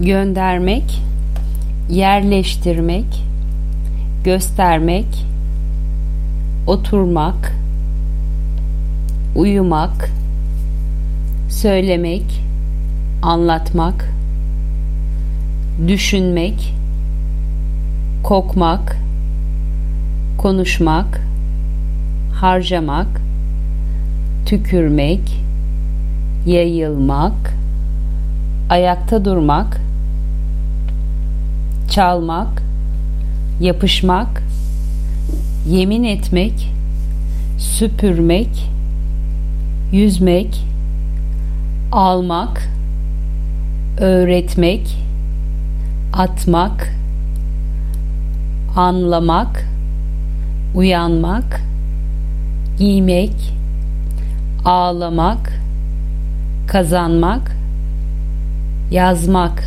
göndermek, yerleştirmek, göstermek, oturmak, uyumak, söylemek, anlatmak, düşünmek, kokmak, konuşmak, harcamak, tükürmek, yayılmak, ayakta durmak, çalmak, yapışmak, yemin etmek, süpürmek, yüzmek, almak, öğretmek, atmak, anlamak, uyanmak, giymek, ağlamak, kazanmak, yazmak